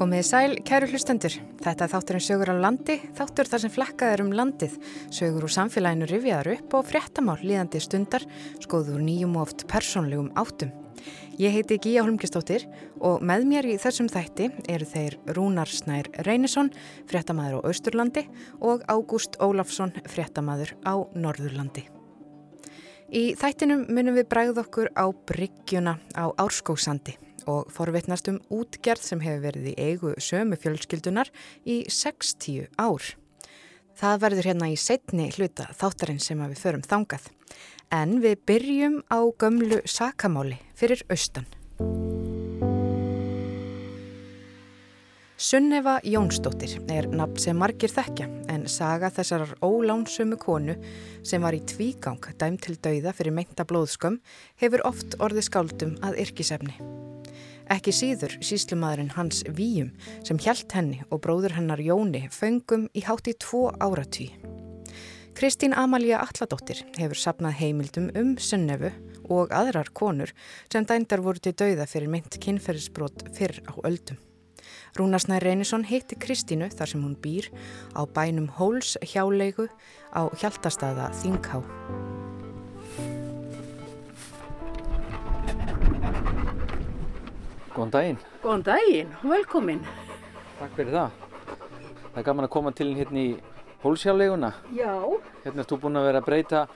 Komiði sæl, kæru hlustendur. Þetta er þátturinn sögur á landi, þáttur þar sem flakkaður um landið, sögur úr samfélaginu rifjaður upp og fréttamál líðandi stundar, skoður nýjum og oft persónlegum áttum. Ég heiti Gíja Holmgistóttir og með mér í þessum þætti eru þeir Rúnar Snær Reynisson, fréttamaður á Austurlandi og Ágúst Ólafsson, fréttamaður á Norðurlandi. Í þættinum munum við bræð okkur á bryggjuna á Árskóksandi og forvitnast um útgerð sem hefur verið í eigu sömu fjölskyldunar í 60 ár. Það verður hérna í setni hluta þáttarinn sem við förum þangað. En við byrjum á gömlu sakamáli fyrir austan. Sunneva Jónsdóttir er nafn sem margir þekkja en saga þessarar ólánsömu konu sem var í tvígang dæm til dauða fyrir meinta blóðskömm hefur oft orði skáldum að yrkisefni. Ekki síður síslumadurinn Hans Víum sem hjælt henni og bróður hennar Jóni föngum í hátt í tvo áratví. Kristín Amalía Alladóttir hefur sapnað heimildum um Sunnefu og aðrar konur sem dændar voru til dauða fyrir mynd kynferðisbrot fyrr á öldum. Rúnarsnær Reynisson hitti Kristínu þar sem hún býr á bænum Hóls hjálegu á Hjaltastaða Þinghá. Góðan daginn. Góðan daginn, velkomin. Takk fyrir það. Það er gaman að koma til hérna í hólsjáleguna. Já. Hérna ertu búin að vera að breyta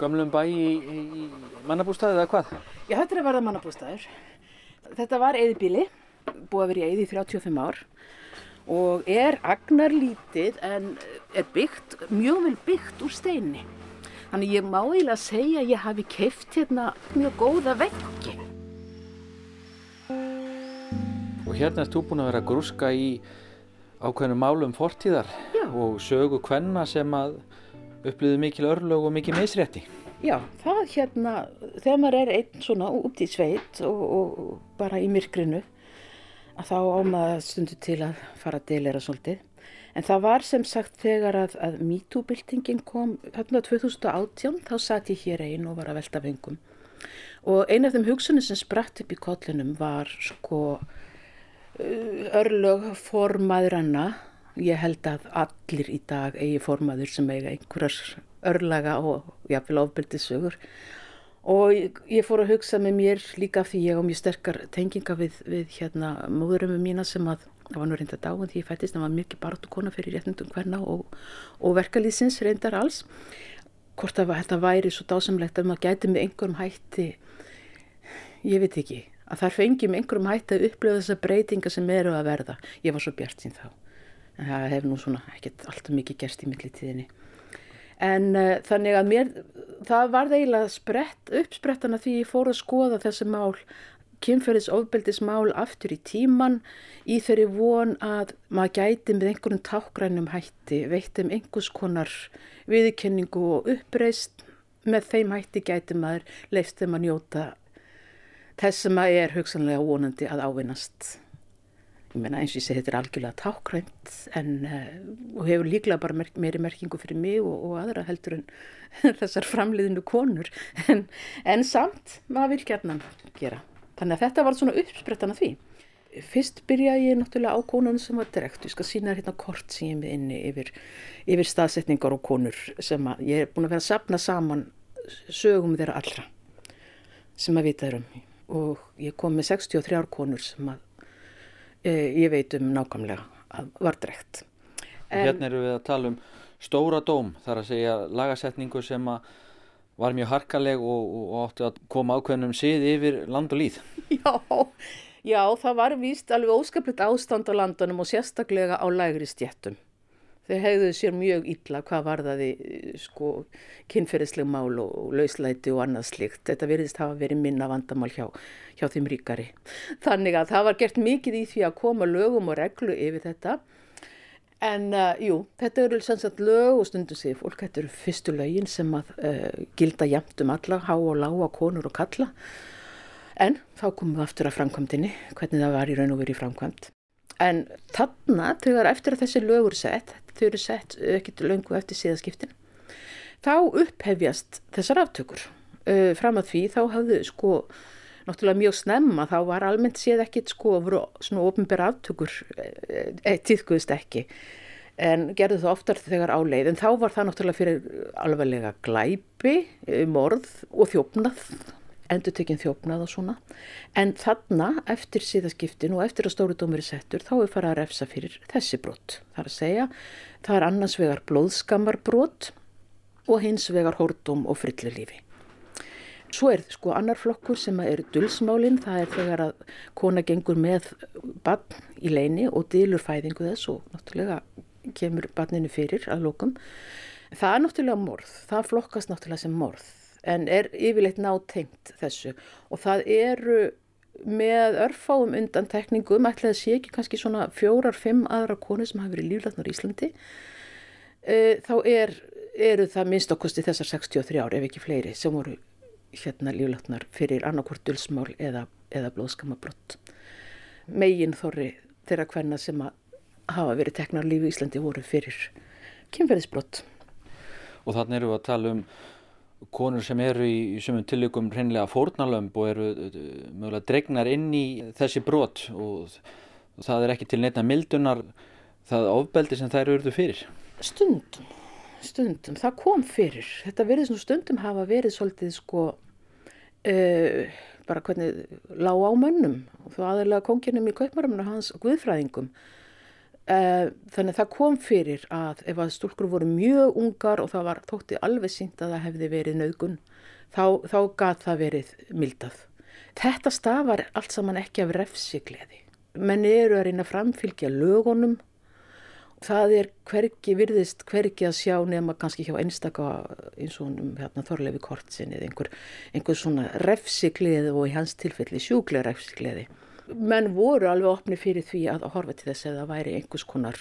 gamlum bæ í, í, mannabústaðið eða hvað? Já, þetta er að verða mannabústaður. Þetta var eðibíli, búið að vera í eði í 35 ár og er agnarlítið en er byggt, mjög vel byggt úr steinni. Þannig ég má eiginlega segja að ég hafi keift hérna mjög góða veggi. Og hérna ertu búin að vera að grúska í ákveðnum málum fortíðar Já. og sögu kvenna sem að upplýðu mikil örlög og mikil meðsrétti. Já, það hérna, þegar maður er einn svona út í sveit og, og bara í myrkrinu, þá ámaða stundu til að fara að delera svolítið. En það var sem sagt þegar að, að MeToo-byltingin kom hérna 2018, þá satt ég hér einn og var að velta vengum. Og eina af þeim hugsunni sem spratt upp í kollinum var sko örlög formaðuranna. Ég held að allir í dag eigi formaður sem eiga einhverjar örlaga og jáfnvel ofbeldisögur. Og ég, ég fór að hugsa með mér líka því ég á mjög sterkar tenginga við, við hérna móðurömmu mína sem að það var nú reynda dáin því ég fættist það var mikið baratu kona fyrir réttundum hverna og, og verkalýsins reyndar alls. Hvort að þetta væri svo dásamlegt að maður gæti með einhverjum hætti, ég veit ekki, að þar fengi með einhverjum hætti að upplifa þessa breytinga sem eru að verða. Ég var svo bjart sín þá. En það hefur nú svona ekkert alltaf mikið gerst í millitíðinni. En uh, þannig að mér, það var eiginlega sprett, uppsprettana því ég fór að skoða þessi mál, kynferðis ofbeldismál aftur í tíman í þeirri von að maður gæti með einhverjum tákrænum hætti, veittum einhvers konar viðkenningu og uppreist með þeim hætti gæti maður leifst þeim að njóta þess sem að er hugsanlega vonandi að ávinnast. Ég meina eins og ég segi þetta er algjörlega tákrænt en uh, hefur líklega bara merk, meiri merkingu fyrir mig og, og aðra heldur en þessar framliðinu konur en, en samt maður vil gerna gera. Þannig að þetta var svona uppsprettan af því. Fyrst byrjaði ég náttúrulega á konunum sem var direkt. Ég skal sína hérna kort sem ég er með inni yfir, yfir staðsetningar og konur sem að ég er búin að vera að sapna saman sögum þeirra allra sem að vita er um. Og ég kom með 63 konur sem að ég veit um nákvæmlega að var direkt. En, hérna eru við að tala um stóra dóm, þar að segja lagasetningu sem að var mjög harkaleg og, og átti að koma ákveðnum sið yfir land og líð. Já, já, það var víst alveg óskaplitt ástand á landunum og sérstaklega á lægri stjettum. Þeir hegðuðu sér mjög illa hvað var það í sko, kynferðisleg mál og, lauslæti og annað slikt. Þetta verðist hafa verið minna vandamál hjá, hjá þeim ríkari. Þannig að það var gert mikið í því að koma lögum og reglu yfir þetta. En uh, jú, þetta eru sannsagt lög og stundu sig fólk, þetta eru fyrstu lögin sem að uh, gilda jæmt um alla, há og lága, konur og kalla. En þá komum við aftur að framkvæmdini, hvernig það var í raun og verið í framkvæmd. En þarna, þegar eftir að þessi lögur sett, þau eru sett ekkert löngu eftir síðaskiptin, þá upphefjast þessar aftökur. Uh, fram að því þá hafðu sko náttúrulega mjög snemma þá var almennt séð ekkit sko voru svona ofinbæra aftökur e, e, tíðkuðist ekki en gerðu það oftar þegar áleið en þá var það náttúrulega fyrir alveglega glæpi, morð og þjófnað endur tekinn þjófnað og svona. En þarna eftir síðaskiptin og eftir að stóru dómur er settur þá er farað að refsa fyrir þessi brott það er að segja, það er annars vegar blóðskammarbrott og hins vegar hórdóm og frillulífi Svo er sko annar flokkur sem er dulsmálinn, það er þegar að kona gengur með barn í leini og dilur fæðingu þess og náttúrulega kemur barninu fyrir að lókum. Það er náttúrulega morð, það flokkast náttúrulega sem morð en er yfirleitt nátengt þessu og það eru með örfáum undan tekningum, ætlaði að sé ekki kannski svona fjórar, fimm aðra konur sem hafa verið líflætnar í Íslandi, e, þá er, eru það minnst okkosti þessar 63 ár ef ekki fleiri sem voru hérna líflætnar fyrir annarkvort dulsmál eða, eða blóðskamabrott. Megin þorri þeirra hverna sem hafa verið teknar lífi í Íslandi voru fyrir kynferðisbrott. Og þannig eru við að tala um konur sem eru í, sumum tilökum hreinlega fórnalömb og eru uh, mögulega dregnar inn í þessi brott og það er ekki til neittna mildunar það ofbeldi sem þær eruðu fyrir. Stundum, stundum, það kom fyrir. Þetta verið svona stundum hafa verið svolítið sko uh, bara hvernig lág á mönnum og þú aðalega konginum í kaupmarum og hans guðfræðingum Eh, þannig að það kom fyrir að ef að stúlkur voru mjög ungar og það var þótti alveg sínt að það hefði verið nögun, þá, þá gat það verið mildað. Þetta stafar allt saman ekki af refsigleði. Menni eru að reyna að framfylgja lögunum. Það er hverki virðist, hverki að sjá nema kannski hjá einstaka eins og hérna, Þorlefi Kortsin eða einhver, einhver svona refsigleði og í hans tilfelli sjúklega refsigleði menn voru alveg opni fyrir því að horfa til þess að það væri einhvers konar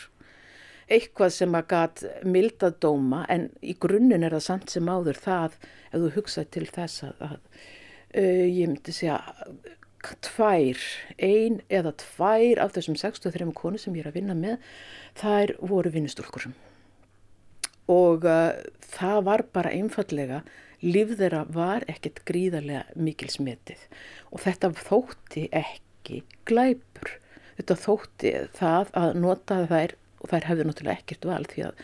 eitthvað sem að gat milda dóma en í grunninn er það samt sem áður það ef þú hugsaði til þess að, að uh, ég myndi segja tvær, ein eða tvær af þessum 63 konu sem ég er að vinna með þær voru vinnustúlkur. Og uh, það var bara einfallega líf þeirra var ekkert gríðarlega mikil smetið og þetta þótti ekki ekki glæpur. Þetta þótti það að nota þær og þær hefðu náttúrulega ekkert val því að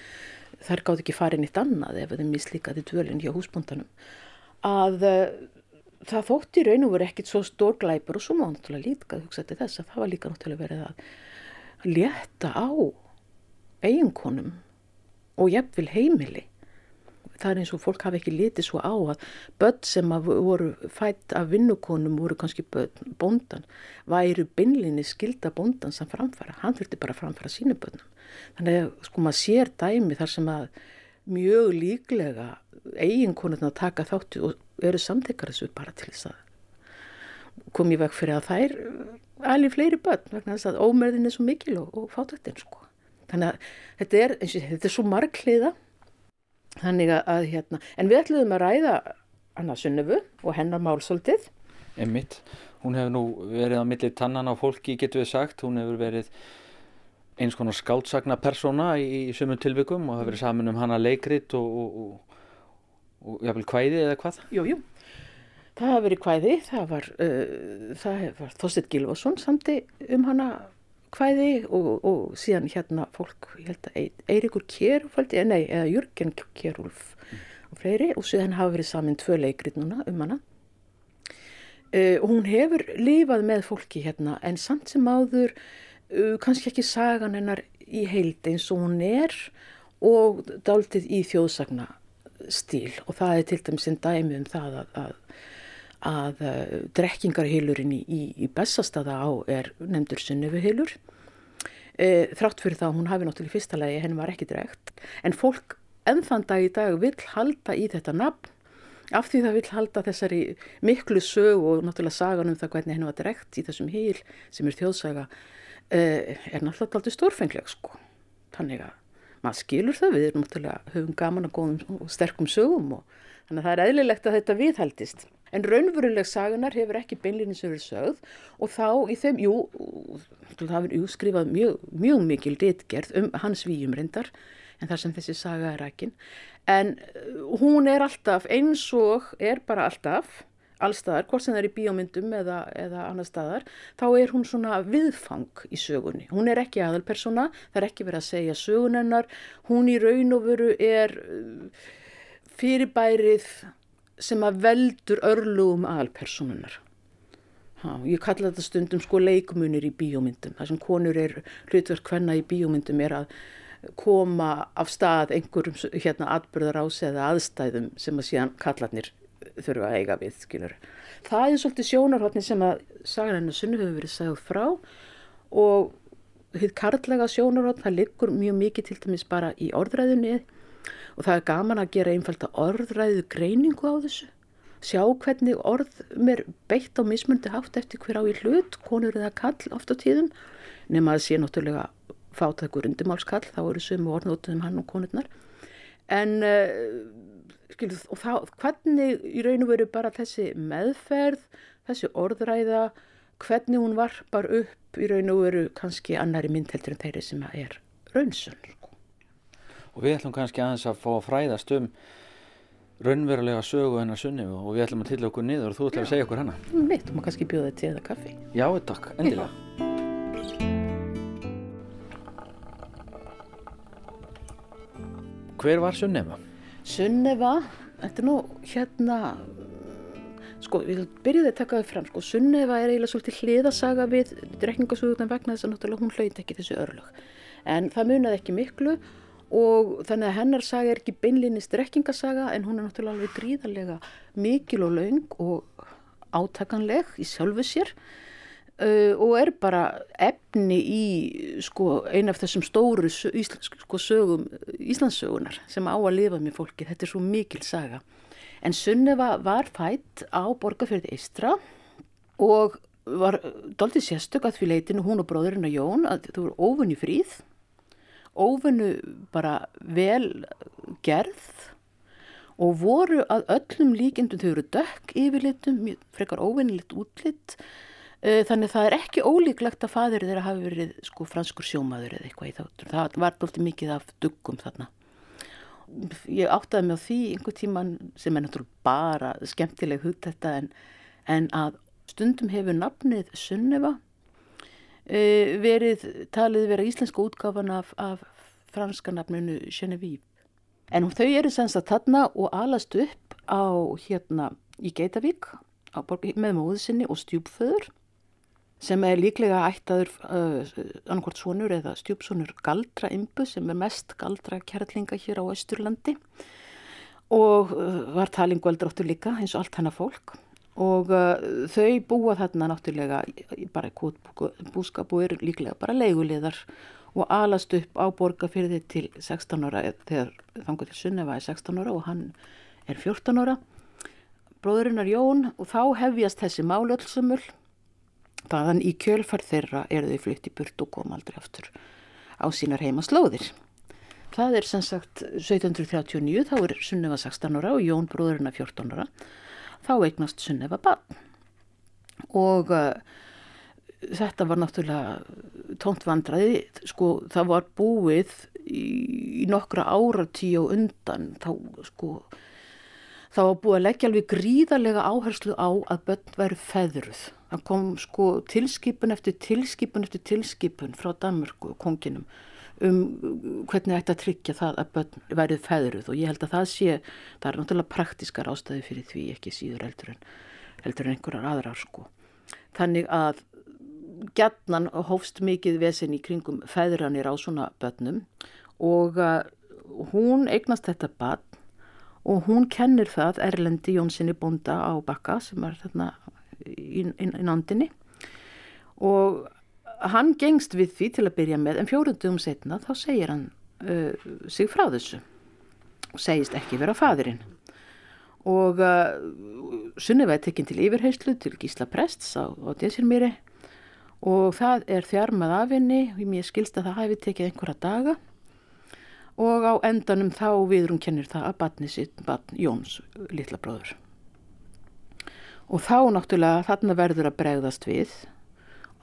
þær gáði ekki farið nýtt annað ef þeim mislíkaði dvölinn hjá húsbúndanum að uh, það þótti raun og verið ekkert svo stór glæpur og svo má náttúrulega líka hugsa til þess að það var líka náttúrulega verið að létta á eiginkonum og jafnvel heimili það er eins og fólk hafi ekki litið svo á að börn sem voru fætt af vinnukonum voru kannski börn bondan, væru beinlinni skilda bondan sem framfara, hann þurfti bara að framfara sínu börnum. Þannig að sko maður sér dæmi þar sem að mjög líklega eiginkonurna taka þáttu og eru samtekar þessu bara til þess að komið vekk fyrir að þær alveg fleiri börn vegna þess að ómerðin er svo mikil og, og fátöktinn sko. Þannig að þetta er, þetta er svo margliða Þannig að hérna, en við ætluðum að ræða Anna Sunnefu og hennar málsóldið. Emmitt, hún hefur nú verið á milli tannan á fólki, getur við sagt, hún hefur verið eins konar skáltsagna persóna í, í sumum tilvikum og hefur verið saman um hana leikrit og, og, og, og jáfnvel kvæði eða hvað? Jú, jú, það hefur verið kvæði, það var, uh, var Þorstedt Gilvason samti um hana kvæði og, og síðan hérna fólk, ég held að Eirikur Kjærúf, nei, eða Jörgen Kjærúf mm. og fleiri og síðan hafa verið saman tvö leikrit núna um hana. Uh, hún hefur lifað með fólki hérna en samt sem áður uh, kannski ekki sagan hennar í heild eins og hún er og dáltið í þjóðsagna stíl og það er til dæmis en dæmi um það að, að að uh, drekkingarheilurinn í, í, bestastada á er nefndur sunnufuheilur. E, þrátt fyrir það hún hafi náttúrulega í fyrsta lagi henni var ekki drekt. En fólk ennþann dag í dag vil halda í þetta nafn af því það vil halda þessari miklu sög og náttúrulega sagan um það hvernig henni var drekt í þessum heil sem er þjóðsaga e, er náttúrulega aldrei stórfengleg sko. Þannig að maður skilur það, við náttúrulega höfum gaman að góðum og sterkum sögum og þannig að það er eðlilegt að þetta viðhaldist. En raunveruleg sagunar hefur ekki beinlinni sem verið sögð og þá í þeim, jú, það hefur jú, skrifað mjög, mjög mikil réttgerð um hans výjum reyndar en þar sem þessi saga er rækin. En uh, hún er alltaf eins og er bara alltaf allstaðar, hvort sem það er í bíómyndum eða, eða annar staðar, þá er hún svona viðfang í sögunni. Hún er ekki aðalpersona, það er ekki verið að segja sögunennar, hún í raun og veru er uh, fyrirbærið sem að veldur örlugum aðalpersonunar. Ég kalla þetta stundum sko leikmunir í bíómyndum. Það sem konur er hlutverk hvenna í bíómyndum er að koma af stað einhverjum hérna atbyrðar ás eða aðstæðum sem að síðan kallarnir þurfa að eiga við, skilur. Það er svolítið sjónarhóttni sem að sagan hennar sunnu hefur verið sagð frá og hitt karlæga sjónarhóttn, það liggur mjög mikið til dæmis bara í orðræðunni og það er gaman að gera einfalda orðræðu greiningu á þessu sjá hvernig orð mér beitt á mismundi haft eftir hver á í hlut, konur eða kall oft á tíðum, nema að sé náttúrulega fátakur undimálskall, þá eru sömu orðnótuðum hann og konurnar. En uh, skilu, þá, hvernig í raun og veru bara þessi meðferð, þessi orðræða, hvernig hún varpar upp í raun og veru kannski annari myndheldur en þeirri sem er raunsönn. Og við ætlum kannski aðeins að fá að fræðast um raunverulega sögu hennar sunni og við ætlum að tilla okkur niður og þú ætlum að segja okkur hana. Mitt, þú má kannski bjóða þetta eða kaffi. Já, takk, endilega. Hver var Sunneva? Sunneva, þetta er nú hérna, sko, við byrjuðum að taka það fram, sko, Sunneva er eiginlega svolítið hliðasaga við drekningasögurnar vegna þess að náttúrulega hún hlaut ekki þessu örlög. En það munaði ekki miklu og þannig að hennar saga er ekki beinlinni strekkingasaga en hún er náttúrulega alveg gríðarlega mikil og laung og átakanleg í sjálfu sér uh, og er bara efni í sko, eina af þessum stóru sko, sögum Íslandssögunar sem á að lifa með fólki. Þetta er svo mikil saga. En Sunneva var fætt á Borgafjörði Eistra og var doldið sérstök að því leitinu hún og bróðurinn og Jón að þú voru ófunni fríð óvinnu bara vel gerð og voru að öllum líkindum þau eru dökk yfirlitum, frekar óvinnilegt útlitt eh, þannig það er ekki ólíklegt að fadur þeirra hafi verið sko franskur sjómaður eða eitthvað í þáttur það var doldið mikið af duggum þarna. Ég áttaði mig á því einhver tíman sem er náttúrulega bara skemmtileg hugt þetta en, en að stundum hefur nafnið Sunneva verið talið vera íslenska útgáfan af, af franska nafnunu Genevieve. En þau eru semst að þarna og alast upp á hérna í Geitavík með móðu sinni og stjúpföður sem er líklega ættaður uh, annarkort svonur eða stjúpsvonur Galdra Imbu sem er mest Galdra kærlinga hér á Östurlandi og uh, var talingveldráttur líka eins og allt hennar fólk og uh, þau búa þarna náttúrulega bara búskap og eru líklega bara leiguleðar og alast upp á borgarfyrði til 16 ára þegar þangur til Sunneva er 16 ára og hann er 14 ára. Bróðurinn er Jón og þá hefjast þessi málöldsumul þaðan í kjölfar þeirra er þau flytt í burt og kom aldrei aftur á sínar heima slóðir það er sem sagt 1739 þá er Sunneva 16 ára og Jón bróðurinn er 14 ára þá eignast Sunneva bann og uh, þetta var náttúrulega tónt vandraði, sko það var búið í, í nokkra áratíu og undan þá sko það var búið að leggja alveg gríðarlega áherslu á að börn væri feðruð. Það kom sko tilskipun eftir tilskipun eftir tilskipun frá Danmörku konginum um hvernig ætti að tryggja það að börn værið feðruð og ég held að það sé, það er náttúrulega praktiskar ástæði fyrir því ekki síður heldur en, heldur en einhverjar aðrar sko. Þannig að gætnan hófst mikið vesen í kringum feðranir á svona börnum og uh, hún eignast þetta barn og hún kennir það Erlendi Jónssoni Bonda á Bakka sem er þarna í nándinni og hann gengst við því til að byrja með en fjórundum setna þá segir hann uh, sig frá þessu. Og segist ekki vera fadurinn og uh, Sunniva er tekinn til yfirheyslu til Gísla Prests á, á Désirmýri og það er þjarmað af henni. Og mér skilst að það hafi tekið einhverja daga. Og á endanum þá viður hún kennir það að batni sitt batn Jóns litla bróður. Og þá náttúrulega þarna verður að bregðast við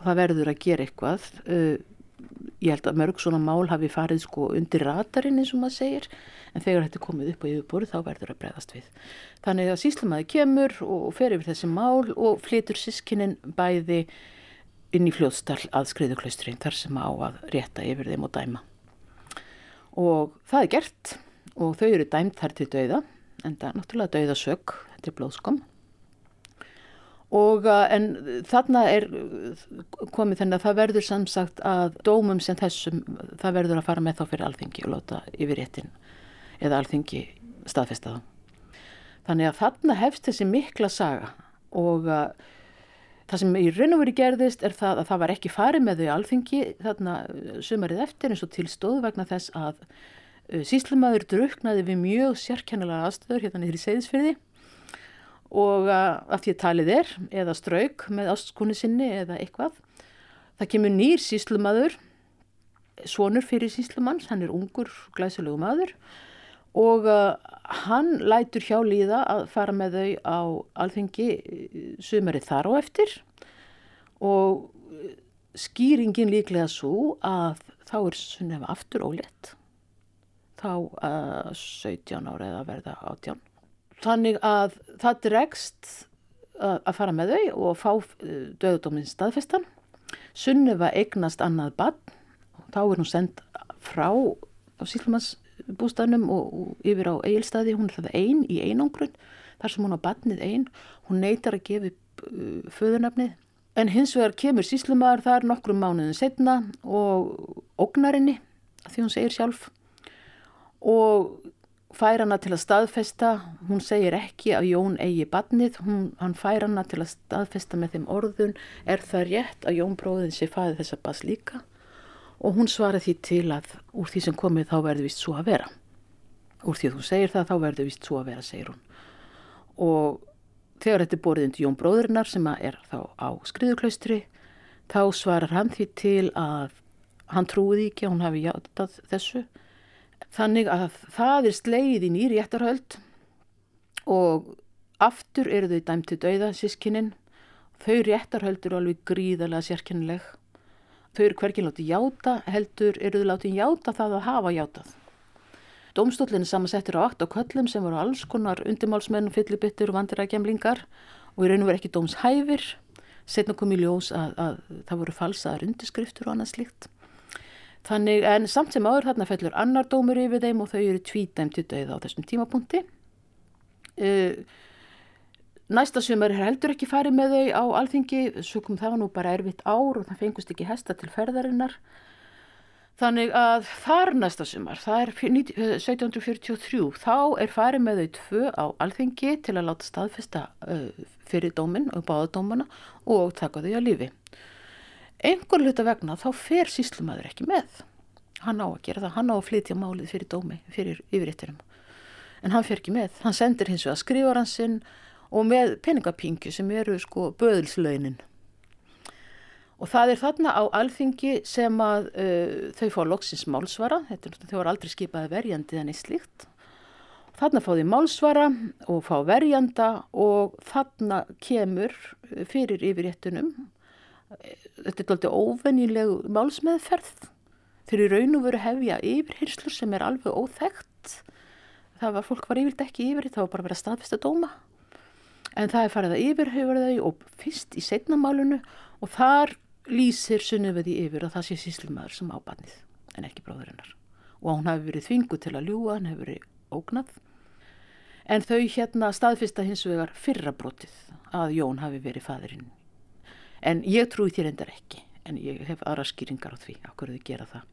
og það verður að gera eitthvað uh, ég held að mörg svona mál hafi farið sko undir ratarinn eins og maður segir en þegar þetta er komið upp á yfirborð þá verður að bregðast við. Þannig að síslumæði kemur og fer yfir þessi mál og flytur sískinin bæði inn í fljóðstall að skriðuklaustrin þar sem á að rétta yfir þeim og dæma. Og það er gert og þau eru dæmt þar til dauða en það er náttúrulega dauðasök, þetta er blóðskom og uh, en þarna er komið þennig að það verður samsagt að dómum sem þessum það verður að fara með þá fyrir alþingi og láta yfir réttin eða alþingi staðfesta þá. Þannig að þarna hefst þessi mikla saga og uh, það sem í raun og veri gerðist er það að það var ekki farið með þau alþingi þarna sumarið eftir eins og tilstóð vegna þess að síslumæður druknaði við mjög sérkennilega aðstöður hérna niður í Seyðisfyrði og að því að talið er eða strauk með ástkonu sinni eða eitthvað. Það kemur nýr síslumadur, svonur fyrir síslumanns, hann er ungur glæsulegu maður. Og uh, hann lætur hjá líða að fara með þau á alþengi sumarið þar á eftir. Og skýringin líklega svo að þá er sunnefa aftur ólétt, þá uh, 17 ára eða verða 18 Þannig að það dregst að fara með þau og fá döðdóminn staðfestan. Sunniva eignast annað bann og þá er hún sendt frá á sílumansbústanum og, og yfir á eigilstaði. Hún er það einn í einangrun þar sem hún á bannið einn. Hún neytar að gefa uh, föðunafnið. En hins vegar kemur síslumar þar nokkrum mánuðin setna og ógnarinni því hún segir sjálf og fær hana til að staðfesta, hún segir ekki að Jón eigi badnið, hún, hann fær hana til að staðfesta með þeim orðun, er það rétt að Jón bróðin sé fæði þessa bas líka og hún svarði því til að úr því sem komið þá verður vist svo að vera. Úr því að þú segir það þá verður vist svo að vera, segir hún. Og þegar þetta er borðið undir Jón bróðurinnar sem er þá á skriðuklaustri, þá svarar hann því til að hann trúiði ekki að hún hafi játað þessu Þannig að það er sleiðin í réttarhöld og aftur eru þau dæmt til dauða sískinnin. Þau réttarhöld eru alveg gríðarlega sérkennileg. Þau eru hverkinn látið játa, heldur eru þau látið játa það að hafa játað. Dómstólinn er samansettur á 8 köllum sem voru alls konar undimálsmenn, fyllibittur og vandirækjamlingar og í raun og verið ekki dómshæfir. Setna kom í ljós að, að það voru falsaðar undiskriftur og annað slíkt. Þannig en samt sem áður þarna fellur annar dómur yfir þeim og þau eru tvítæmt til dauða á þessum tímapunkti. Uh, næsta sumar er heldur ekki farið með þau á alþingi, svo kom það nú bara erfitt ár og það fengust ekki hesta til ferðarinnar. Þannig að þar næsta sumar, það er 1743, þá er farið með þau tvö á alþingi til að láta staðfesta uh, fyrir dómin og báðadómana og taka þau að lífi einhver hluta vegna þá fer síslumæður ekki með. Hann á að gera það, hann á að flytja málið fyrir dómi, fyrir yfiritturum en hann fer ekki með, hann sendir hins vegar skrifaransinn og með peningapingju sem eru sko böðilslaunin og það er þarna á alþingi sem að uh, þau fá loksins málsvara, þetta er þau var aldrei skipaði verjandi en eitt slíkt. Þarna fá þau málsvara og fá verjanda og þarna kemur fyrir yfirittunum þetta er alltaf óvennileg málsmeðferð. Þeir eru raun og veru hefja yfirhyrslur sem er alveg óþægt það var, fólk var yfirlt ekki yfir það var bara að vera staðfist að dóma. En það er farið að yfirhauður þau og fyrst í setnamálunu og þar lýsir sunniveði yfir að það sé síslumæður sem ábarnið en ekki bróðurinnar og hún hafi verið þvingu til að ljúa, hann hefur verið ógnað. En þau hérna staðfista hins vegar fyrra brotið að Jón hafi verið fæðurinn en ég trúi þér endar ekki en ég hef aðra skýringar á því hverju þið gera það.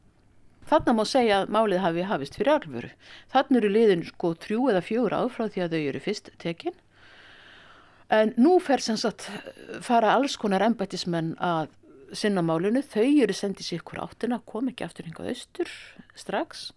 Þannig má segja að málið hafi hafist fyrir alvöru. Þannig eru liðin sko trjú eða fjögur áfráð því að þau eru fyrst tekin. En nú fer sem sagt fara alls konar embættismenn að sinna málinu. Þau eru sendið sér ykkur áttina, kom ekki aftur hingað austur strax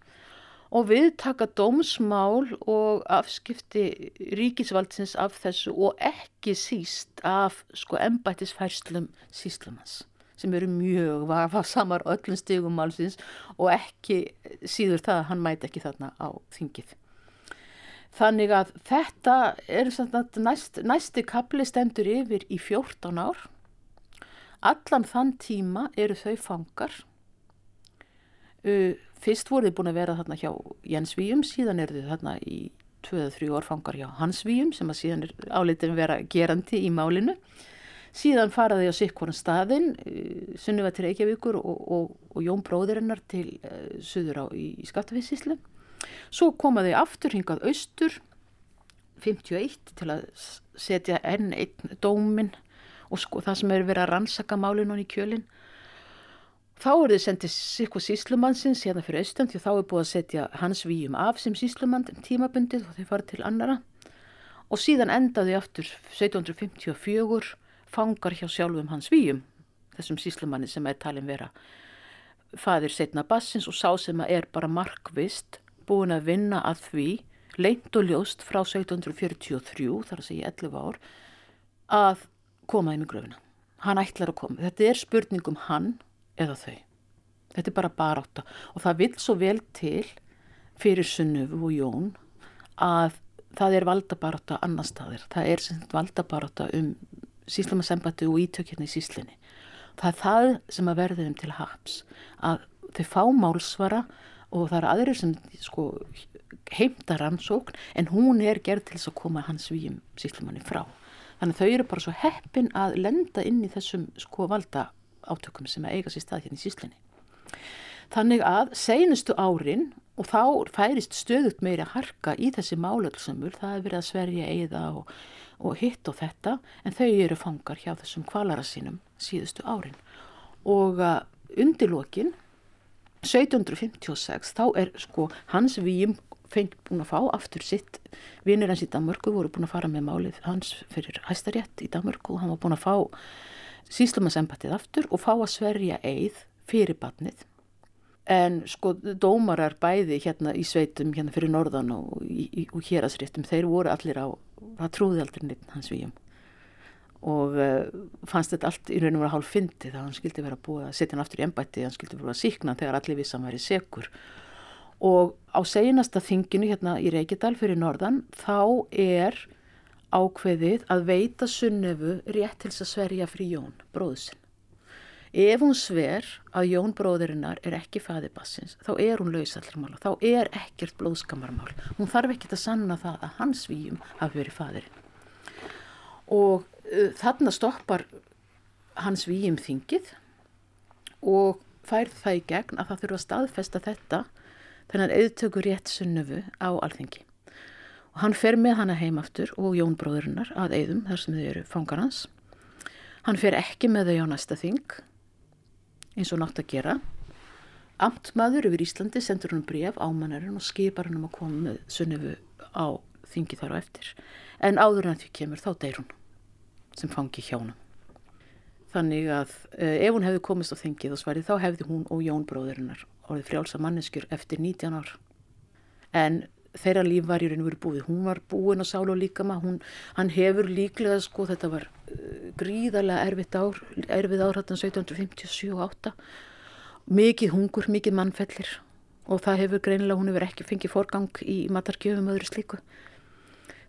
og við taka dómsmál og afskipti ríkisvaldsins af þessu og ekki síst af sko embættisfærslum síslumans sem eru mjög vafa samar öllum stigum málsins og ekki síður það að hann mæti ekki þarna á þingið. Þannig að þetta er næst, næsti kapli stendur yfir í 14 ár. Allan þann tíma eru þau fangar Uh, fyrst voru þið búin að vera þarna hjá Jens Víum, síðan eru þið þarna í 2-3 orfangar hjá Hans Víum sem að síðan er áleitin vera gerandi í málinu. Síðan faraði á sikkoran staðin, uh, Sunniva til Reykjavíkur og, og, og Jón bróðurinnar til uh, Suður á í, í Skaftafísíslu. Svo komaði aftur hingað austur 51 til að setja enn einn dómin og sko það sem er verið að rannsaka málinu í kjölinn Þá er þið sendið sikku síslumannsins hérna fyrir austan því þá er búið að setja hans výjum af sem síslumann tímabundið og þau farið til annara og síðan endaði aftur 1754 fangar hjá sjálfum hans výjum þessum síslumanni sem er talin vera fadir setna bassins og sá sem er bara markvist búin að vinna að því leint og ljóst frá 1743 þar að segja 11 ár að koma í mig gröfina. Hann ætlar að koma. Þetta er spurningum hann eða þau. Þetta er bara baráta og það vil svo vel til fyrir Sunnufu og Jón að það er valdabaráta annar staðir. Það er valdabaráta um síslamasembati og ítökjirni í síslinni. Það er það sem að verði þeim til haps að þau fá málsvara og það eru aðrir sem sko, heimta rannsókn en hún er gerð til þess að koma hans výjum síslimanni frá. Þannig að þau eru bara svo heppin að lenda inn í þessum sko valda átökum sem að eiga sér stað hérna í síslinni. Þannig að seinustu árin og þá færist stöðut meiri að harka í þessi málöldsamur, það er verið að sverja eiða og, og hitt og þetta en þau eru fangar hjá þessum kvalara sínum síðustu árin og uh, undirlokin 1756 þá er sko hans výjum fengt búin að fá aftur sitt vinnir hans í Danmörku voru búin að fara með málið hans fyrir hæstarétt í Danmörku og hann var búin að fá síslumasembatið aftur og fá að sverja eið fyrir batnið. En sko dómarar bæði hérna í sveitum hérna fyrir norðan og, og hérasréttum þeir voru allir á, það trúði aldrei neitt hans výjum og uh, fannst þetta allt í raun og vera hálf fyndið að hann skildi vera búið að setja hann aftur í ennbætti, hann skildi vera að síkna þegar allir vissan væri sekur og á seginasta þinginu hérna í Reykjadal fyrir norðan þá er ákveðið að veita sunnefu rétt til þess að sverja fri Jón, bróðsinn. Ef hún sver að Jón bróðurinnar er ekki fæðibassins, þá er hún lausallarmála, þá er ekkert blóðskamarmál. Hún þarf ekki að sanna það að hans výjum hafi verið fæðirinn. Og uh, þarna stoppar hans výjum þingið og fær það í gegn að það þurfa að staðfesta þetta þennan auðtöku rétt sunnefu á alþingi og hann fer með hana heim aftur og Jón bróðurinnar að eigðum þar sem þau eru fangar hans. Hann fer ekki með þau á næsta þing eins og nátt að gera. Amtmaður yfir Íslandi sendur hann bref ámannarinn og skipar hann um að koma með sunnifu á þingi þar á eftir. En áður en því kemur þá deyr hún sem fangi hann. Þannig að eh, ef hún hefði komist á þingið og svarið þá hefði hún og Jón bróðurinnar orðið frjálsa manneskjur eftir 19 ár. En þeirra líf var í raun og veru búið. Hún var búin á sál og líkama, hún, hann hefur líklega sko, þetta var uh, gríðarlega erfitt ár, erfið ár hættan 1757-8, mikið hungur, mikið mannfellir og það hefur greinilega, hún hefur ekki fengið forgang í matargjöfum öðru slíku.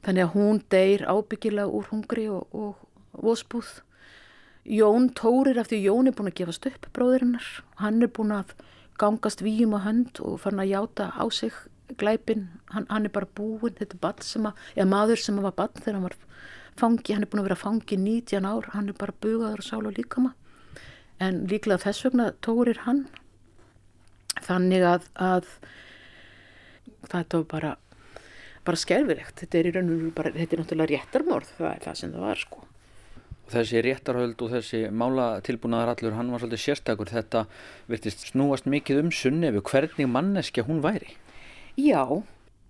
Þannig að hún deyr ábyggilega úr hungri og, og vósbúð. Jón tórir af því Jón er búin að gefast upp bróðurinnar, hann er búin að gangast víum á hönd og fann að játa á sig glæpin, hann, hann er bara búin þetta er sem að, eða maður sem var bann þegar hann var fangi, hann er búin að vera fangi 19 ár, hann er bara bugaður og sál og líkama. En líklega þess vegna tórir hann þannig að, að það er bara bara skerfilegt, þetta er í raun og veru bara, þetta er náttúrulega réttarmorð, það er það sem það var sko. Þessi réttarhöld og þessi málatilbúnaðar allur, hann var svolítið sérstakur, þetta virtist snúast mikið um sunnefu, hvernig manneskja hún væri? Já,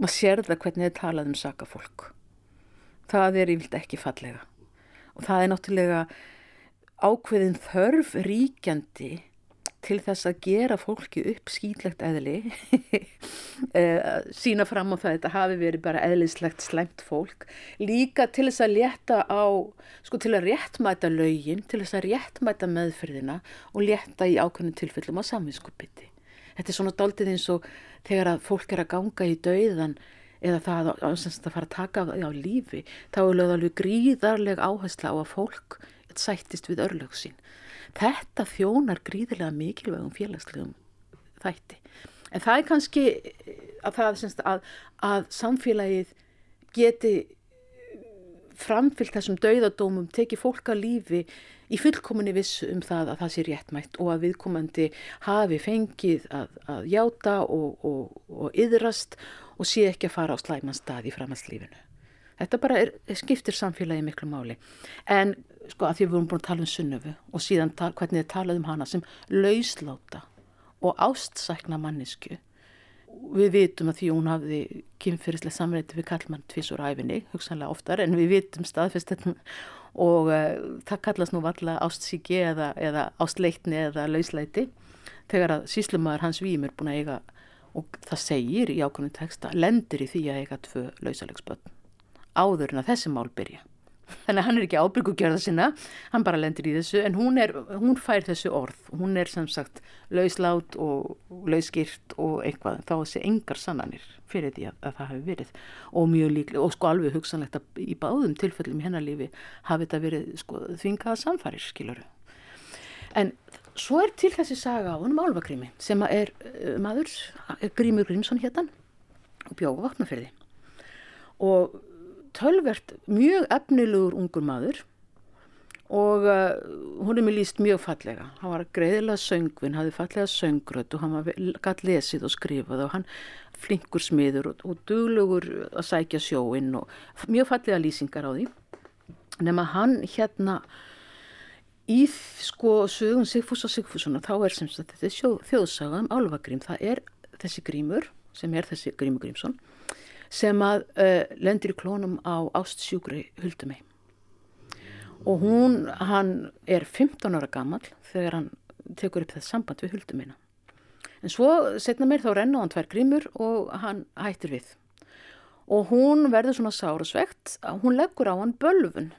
maður sér það hvernig þið talað um sakafólk. Það er yfirlt ekki fallega. Og það er náttúrulega ákveðin þörf ríkjandi til þess að gera fólki upp skýtlegt eðli, eh, sína fram á það að þetta hafi verið bara eðlislegt slemt fólk, líka til þess að létta á, sko til að réttmæta laugin, til þess að réttmæta meðferðina og létta í ákveðin tilfellum á samvinskupiti. Þetta er svona daldið eins og þegar að fólk er að ganga í dauðan eða það að, fara að taka á lífi, þá er lögð alveg gríðarleg áhersla á að fólk sættist við örlög sín. Þetta þjónar gríðilega mikilvægum félagslegum þætti. En það er kannski að, það, að, að samfélagið geti framfyllt þessum dauðadómum, teki fólk að lífi í fullkominni vissu um það að það sé réttmætt og að viðkomandi hafi fengið að, að játa og, og, og yðrast og sé ekki að fara á slæman stað í framhaldslífinu. Þetta bara er, skiptir samfélagi miklu máli. En sko að því við vorum búin að tala um sunnöfu og síðan tal, hvernig þið talaðum hana sem lausláta og ástsækna mannisku við vitum að því hún hafði kynferðislega samrætti við kallmann tvísur æfinni, hugsanlega oftar en við vitum staðfest þetta. Og uh, það kallast nú valla ástsíki eða, eða ástleitni eða lausleiti þegar að síslumæður hans vím er búin að eiga og það segir í ákveðinu texta lendir í því að eiga tvö lausalegsbönn áður en að þessi mál byrja þannig að hann er ekki ábyrgugjörða sinna. Hann bara lendir í þessu en hún, er, hún fær þessu orð. Hún er sem sagt lauslát og lauskirt og eitthvað. Þá sé engar sannanir fyrir því að, að það hafi verið. Og mjög líklega og sko alveg hugsanlegt að í báðum tilfellum í hennar lífi hafi þetta verið sko þvingaða samfærir skiluru en svo er til þessi saga á húnum álvakrými sem er uh, maður, Grímur Grímsson héttan og bjóða vatnaferði og tölvert mjög efnilegur ungur maður og uh, hún er mér líst mjög fallega. Hann var greiðilega söngvin, hafði fallega söngröð og hann var gæt lesið og skrifað og hann flinkur smiður og, og duglugur að sækja sjóinn og mjög fallega lýsingar á því. Nefn að hann hérna í sko sögun Sigfús og Sigfússon þá er sem sagt þetta er þjóðsaga um álvagrím. Það er þessi grímur sem er þessi grímur Grímsson sem að uh, lendir í klónum á ástsjúkri Huldumei og hún, hann er 15 ára gammal þegar hann tekur upp þess samband við Huldumeina en svo setna mér þá renna hann tvær grímur og hann hættir við. Og hún verður svona sárasvegt að hún leggur á hann bölfun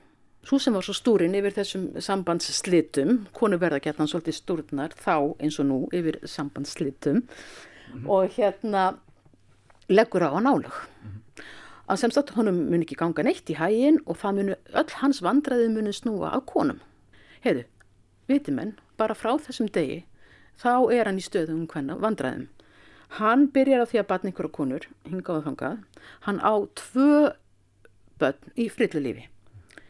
svo sem var svo stúrin yfir þessum sambandsslitum konu verða gett hann svolítið stúrnar þá eins og nú yfir sambandsslitum mm -hmm. og hérna leggur á hann álög. Mm -hmm. að semst að honum mun ekki ganga neitt í hægin og það munu öll hans vandraði munu snúa á konum. Heiðu, vitimenn, bara frá þessum degi þá er hann í stöðum hvenna vandraðum hann byrjar á því að batna ykkur á konur hingaðu þangað, hann á tvö börn í frillu lífi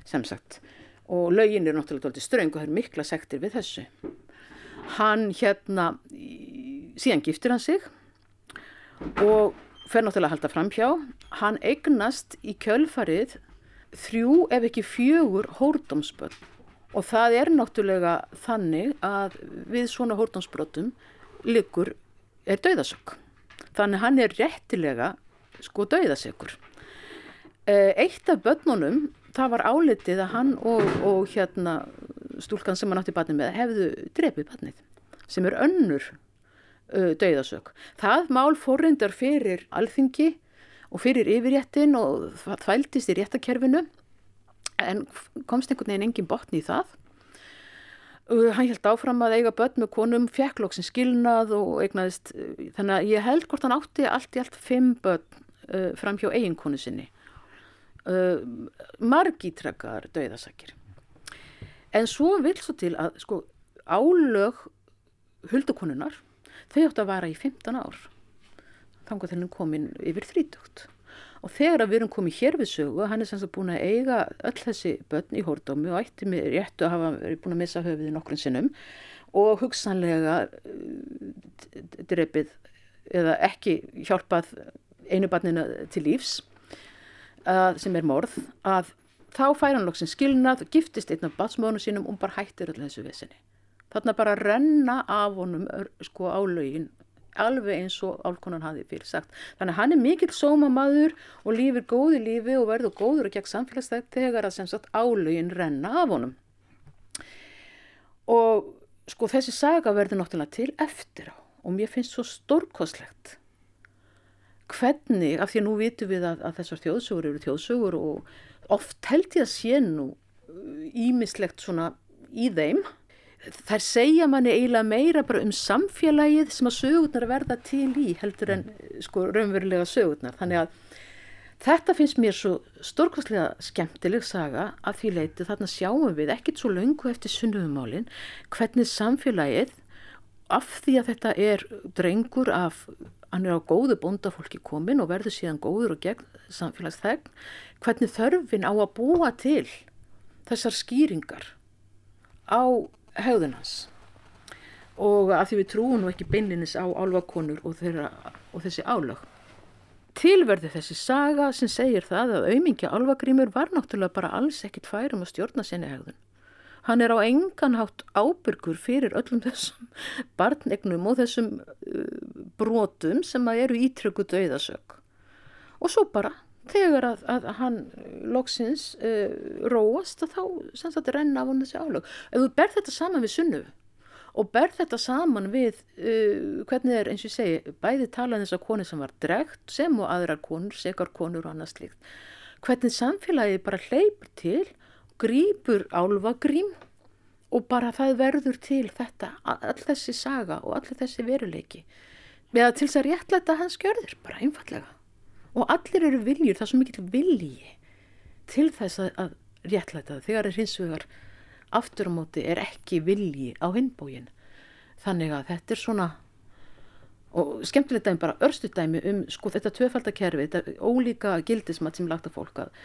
sem sagt. Og lögin er náttúrulega ströng og það er mikla sektir við þessu. Hann hérna síðan giftir hann sig og fer náttúrulega að halda fram hjá. Hann eignast í kjölfarið þrjú ef ekki fjögur hórdómsbönn og það er náttúrulega þannig að við svona hórdómsbrotum likur er dauðasökk. Þannig hann er réttilega sko dauðasökkur. Eh, eitt af bönnunum það var álitið að hann og, og hérna stúlkan sem hann átti batnið með hefðu drefið batnið sem er önnur dauðasök. Það mál fórrindar fyrir alþingi og fyrir yfirréttin og það þvæltist í réttakerfinu en komst einhvern veginn engin botni í það. Hann held áfram að eiga börn með konum, fjekklokksinn skilnað og eignaðist, þannig að ég held hvort hann átti allt í allt fimm börn uh, fram hjá eiginkonu sinni. Uh, margítrekar dauðasakir. En svo vil svo til að sko álög huldukonunar þau átt að vara í 15 ár. Þannig að henni komin yfir 30 og þegar við erum komið hér við sögu hann er sem sagt búin að eiga öll þessi börn í hórdómi og ætti með réttu að hafa búin að missa höfuði nokkrun sinnum og hugsanlega uh, drefið eða ekki hjálpað einu barninu til lífs uh, sem er morð að þá fær hann loksinn skilnað, giftist einn af batsmóðunum sínum og bara hættir öll þessu vissinni þarna bara renna af honum sko á laugin alveg eins og álkonan hafi fyrir sagt. Þannig að hann er mikill sómamaður og lífir góði lífi og verður góður og gegn samfélagsstætt þegar að sem sagt álögin renna af honum. Og sko þessi saga verður náttúrulega til eftir á og mér finnst svo stórkoslegt hvernig, af því að nú vitum við að, að þessar þjóðsugur eru þjóðsugur og oft held ég að sé nú ímislegt svona í þeim þær segja manni eiginlega meira bara um samfélagið sem að sögurnar verða til í heldur en sko raunverulega sögurnar. Þannig að þetta finnst mér svo stórkvæslega skemmtileg saga að því leiti þarna sjáum við ekkit svo laungu eftir sunnumálin hvernig samfélagið af því að þetta er drengur af, hann er á góðu bóndafólki komin og verður síðan góður og gegn samfélagsþegn, hvernig þörfin á að búa til þessar skýringar á hegðunans og að því við trúum nú ekki beinlinis á álvakonur og, þeirra, og þessi álög. Tilverði þessi saga sem segir það að auðmingja álvagrímur var náttúrulega bara alls ekkit færum að stjórna sinni hegðun. Hann er á enganhátt ábyrgur fyrir öllum þessum barnegnum og þessum uh, brotum sem eru ítryggu döiðasök. Og svo bara, þegar að, að hann loksins uh, róast, þá sem þetta renna af hann þessi álög. Ef þú ber þetta saman við sunnu og ber þetta saman við uh, hvernig er eins og ég segi bæði talað um þess að konu sem var dregt sem og aðrar konur, sekar konur og annað slíkt hvernig samfélagi bara hleypur til grýpur álvagrým og bara það verður til þetta all þessi saga og all þessi veruleiki eða til þess að réttlæta hans gjörður, bara einfallega og allir eru viljur, það er svo mikill vilji til þess að réttlæta það. Þegar er hins vegar aftur á móti er ekki vilji á hinbógin þannig að þetta er svona og skemmtilegt dæmi bara örstu dæmi um sko þetta tvöfaldakerfi, þetta ólíka gildismat sem lagt að fólk að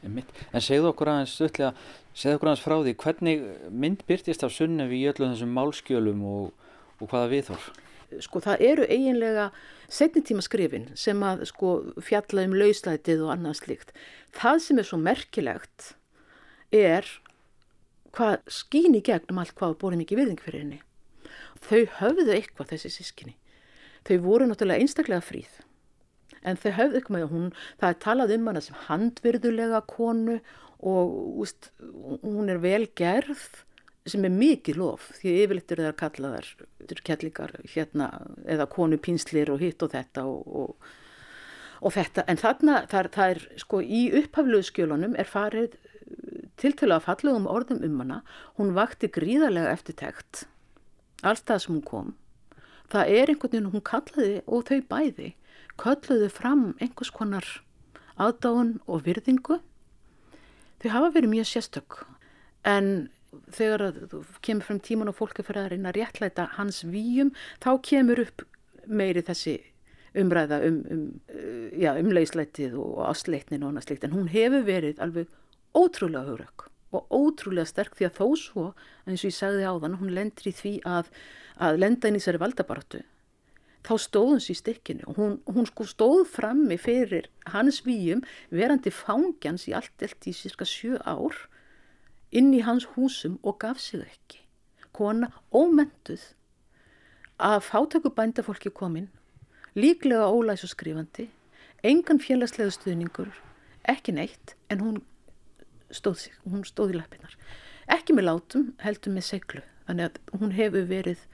En segðu okkur aðeins stutlega, segðu okkur aðeins frá því hvernig mynd byrtist af sunnefi í öllum þessum málskjölum og, og hvaða viðhorf? Sko það eru eiginlega setnitíma skrifin sem að sko fjalla um lauslætið og annað slikt. Það sem er svo merkilegt er hvað skýn í gegnum allt hvað bóri mikið virðing fyrir henni. Þau höfðu eitthvað þessi sískinni. Þau voru náttúrulega einstaklega fríð. En þau höfðu eitthvað með hún, það er talað um hana sem handvirðulega konu og úst, hún er vel gerð sem er mikið lof því yfirleitt eru það kallaðar, þetta eru kellingar hérna eða konu pínslir og hitt og þetta og, og, og þetta. En þarna það er, það er sko í upphafluðskjölunum er farið tiltölu að fallegum orðum um hana, hún vakti gríðarlega eftirtækt alltaf sem hún kom. Það er einhvern veginn hún kallaði og þau bæði kalluðu fram einhvers konar aðdáðun og virðingu. Þau hafa verið mjög sérstök en þegar þú kemur frem tíman og fólk er fyrir að reyna að réttlæta hans výjum þá kemur upp meiri þessi umræða um, um, ja, um leyslætið og afsleitnin og annað slikt en hún hefur verið alveg ótrúlega hugrakk og ótrúlega sterk því að þó svo, eins og ég sagði á þann, hún lendur í því að, að lenda inn í þessari valdabaratu. Þá stóðum sér stikkinu og hún, hún sko stóð frammi fyrir hans výjum verandi fangjans í allt elt í cirka sjö ár inn í hans húsum og gaf sig ekki. Kona ómentuð að fátöku bændafólki komin, líklega ólæs og skrifandi, engan félagslega stuðningur, ekki neitt en hún stóð sig, hún stóð í lappinnar ekki með látum, heldur með seglu þannig að hún hefur verið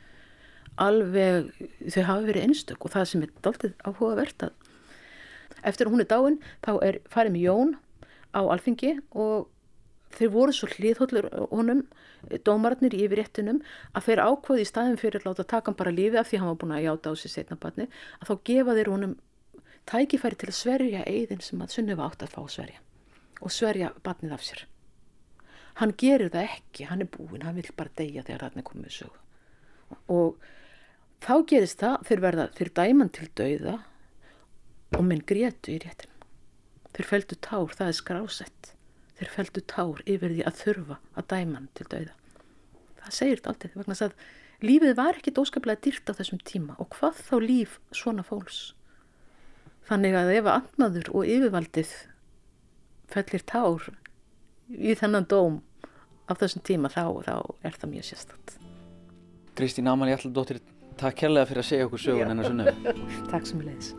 alveg, þau hafi verið einstök og það sem er dáltið áhugavert að eftir að hún er dáin þá er farið með Jón á alþingi og þeir voru svo hlýðhóllur honum dómararnir í yfirréttunum að þeir ákvaði í staðin fyrir að láta taka hann bara lífi af því hann var búin að játa á sér setna barni að þá gefa þeir honum tækifæri til að sverja eigðin sem að Sunniva átt að fá að sverja og sverja batnið af sér. Hann gerir það ekki, hann er búinn, hann vil bara deyja þegar hann er komið sög. Og þá gerist það, þeir verða, þeir dæman til dauða og minn grétu í réttin. Þeir feldu tár, það er skrásett. Þeir feldu tár yfir því að þurfa að dæman til dauða. Það segir þetta alltaf, vegna að lífið var ekki dóskaplega dýrt á þessum tíma og hvað þá líf svona fólks. Þannig að ef að andmaður og yfirvaldið fellir tár í þennan dóm af þessum tíma þá, þá er það mjög sérstatt Kristín Amalí Allardóttir takk kærlega fyrir að segja okkur sögun hennar sunnu Takk sem ég leiðis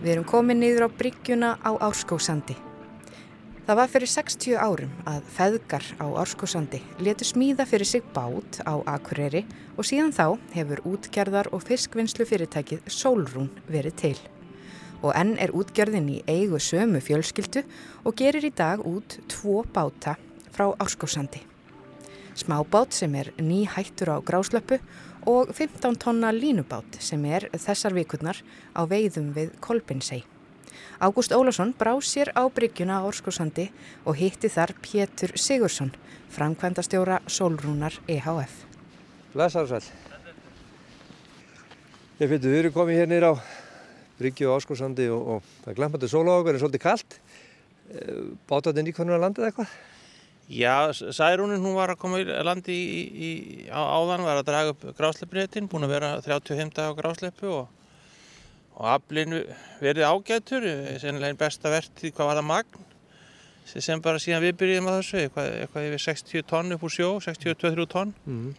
Við erum komið niður á bryggjuna á Árskósandi Það var fyrir 60 árum að feðgar á Árskósandi letu smíða fyrir sig bát á Akureyri og síðan þá hefur útgerðar og fiskvinnslu fyrirtækið Solrún verið til. Og enn er útgerðin í eigu sömu fjölskyldu og gerir í dag út tvo báta frá Árskósandi. Smábát sem er ný hættur á gráslöpu og 15 tonna línubát sem er þessar vikurnar á veiðum við Kolbinsei. Ágúst Ólafsson brá sér á bryggjuna á Orskosandi og hitti þar Pétur Sigursson, framkvæmdastjóra Solrúnar EHF. Blessar sæl. Ég finnst við erum komið hér nýra á Bryggju og Áskórsandi og, það glampandi sóla á okkur, er svolítið kallt. Bátatinn nýkvörnur að landið eitthvað? Já, Særúnin hún var að koma í landi í, í, á, áðan, var að draga upp grásleipréttin, búin að vera 35 dag á grásleipu og, og aflinu verið ágætur, sennilegin besta vertið hvað var það magn, sem bara síðan við byrjum á þessu, eitthvað, eitthvað yfir 60 tonn upp úr sjó, 62-3 tonn, mm.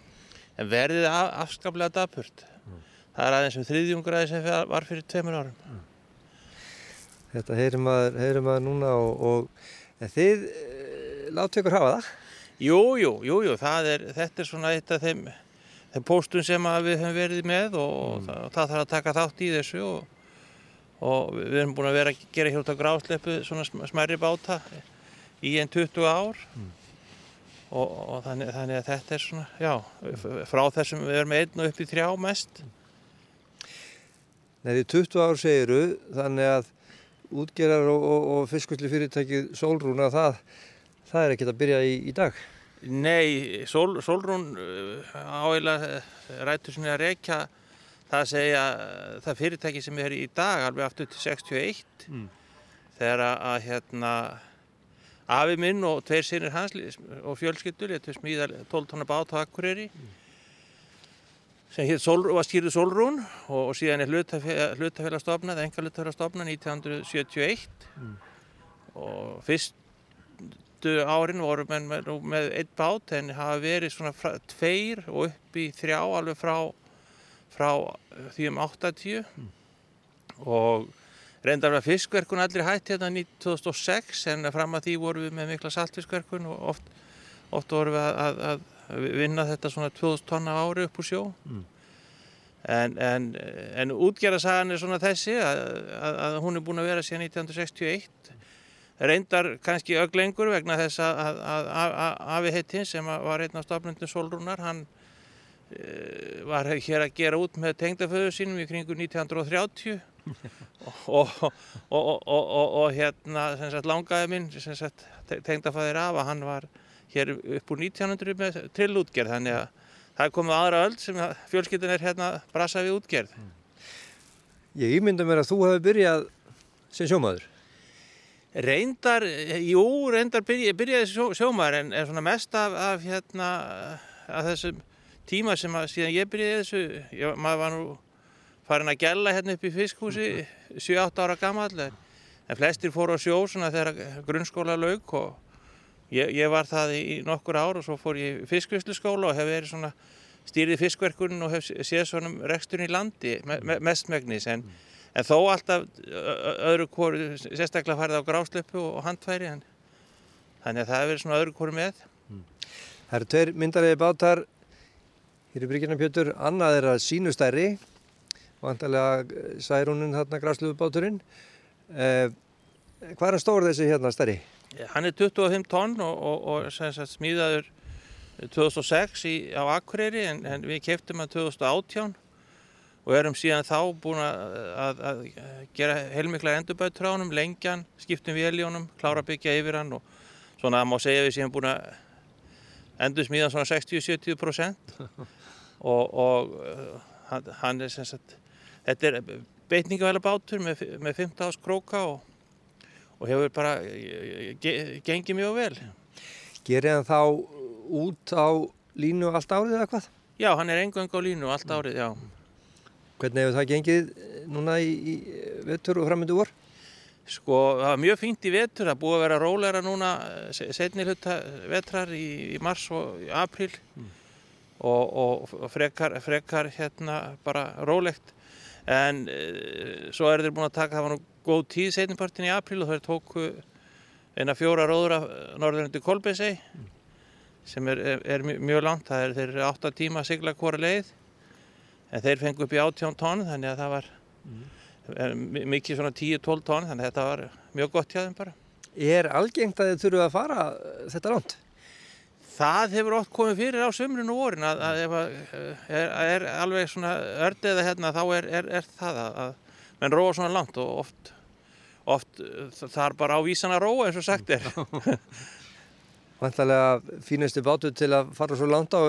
en verðið af, afskaplega dapurt. Mm. Það er aðeins um þriðjungraði sem var fyrir tveimur árum. Mm. Þetta heyrir maður, heyrir maður núna og, og þið láttu ykkur hafa það? Jú, jú, jú, jú, er, þetta er svona eitt af þeim, þeim póstum sem við höfum verið með og mm. það, það þarf að taka þátt í þessu og, og við erum búin að vera að gera hjálp á grásleipu svona smærri báta í enn 20 ár mm. og, og þannig, þannig að þetta er svona, já, frá þessum við erum einn og upp í þrjá mest. Nei, því 20 ár segiru, þannig að útgerar og, og, og fiskusli fyrirtækið Solrún að það, það er ekkert að byrja í, í dag? Nei, Sol, Solrún uh, áheila rættur sinni að rekja það að segja það fyrirtæki sem er í dag alveg aftur til 61 mm. þegar að hérna afi minn og tveir sinir hans og fjölskyldur letur smíða 12 tónna bát á Akureyri mm sem Sol, var skýrið Solrún og, og síðan er hlutafélagstofnað, enga hlutafélagstofnað 1971 mm. og fyrstu árin voru menn með, með eitt bát en hafa verið svona fra, tveir og upp í þrjá alveg frá, frá því um 80 mm. og reyndar var fiskverkun allir hætt hérna 2006 en fram að því voru við með mikla saltfiskverkun og oft, oft voru við að, að vinna þetta svona 2000 tonna ári upp úr sjó mm. en, en, en útgerðarsagan er svona þessi að, að, að hún er búin að vera síðan 1961 reyndar kannski öglengur vegna þess að, að Afi Heitin sem var einn af stafnundin Solrúnar hann e, var hér að gera út með tengdaföðu sínum í kringu 1930 og, og, og, og hérna sagt, langaði minn tengdafæðir af að hann var hér upp úr 1900 með trillútgerð þannig að það komið aðra öll sem fjölskyldin er hérna brasa við útgerð. Ég ímynda mér að þú hefði byrjað sem sjómaður. Reyndar, jú, reyndar byrja, byrjaði sjó, sjómaður en, svona mest af, af hérna af þessum tíma sem að síðan ég byrjaði þessu, ég, maður var nú farin að gella hérna upp í fiskhúsi 7-8 ára gammal en flestir fóru á sjó svona þegar grunnskóla laug og Ég, ég var það í nokkur ár og svo fór ég fiskvisluskóla og hef verið svona stýrið fiskverkunum og hef séð svona reksturinn í landi me, me, mestmegnis en, mm. En þó alltaf öðru kóru, sérstaklega farið á gráslöpu og handfæri en, þannig að það hefur verið svona öðru kóru með. Mm. Það eru tveir myndarlega bátar hér í Bryggjarnar Pjötur, annað er að sínustæri vantarlega særúnin þarna gráslöfubáturinn. Eh, hvað er hann stór þessi hérna stæri? Hann er 25 tonn og, og, og sagt, smíðaður 2006 í, á Akureyri en, en við keftum hann 2018 og erum síðan þá búin að, að, að gera heilmikla endurbætur á hann, lengjan, skiptum vél í honum, klára byggja yfir hann og svona að má segja við séum búin að endur smíðan svona 60-70% og, og hann, hann er sem sagt, þetta er beitningavæla bátur með, með 15 ás króka og og hefur bara gengið mjög vel. Gerir hann þá út á línu allt árið eða hvað? Já, hann er engang á línu allt árið, já. Hvernig hefur það gengið núna í, í vettur og framöndu vor? Sko, það var mjög fínt í vettur, það búið að vera róleira núna setni hluta vettrar í, í mars og í april mm. og, og frekar, frekar hérna bara rólegt en e, svo er þeir búin að taka, það var nú góð tíð setnipartin í april og þau tóku eina fjóra róður af norðurindu Kolbeinsei mm. sem er, er, er mjög langt, það er, þeir eru 8 tíma að sigla hvora leið en þeir fengu upp í 18 tónn þannig að það var mm. mikið svona 10-12 tónn þannig að þetta var mjög gott hjá þeim bara. Er algengt að þið þurfu að fara þetta langt? Það hefur oft komið fyrir á sömrun og vorin að, að ef það er alveg svona ördiða hérna þá er það að menn róa svona langt og oft, oft þar bara á vísan að róa eins og sagt er. Vantarlega fínasti bátur til að fara svo langt á,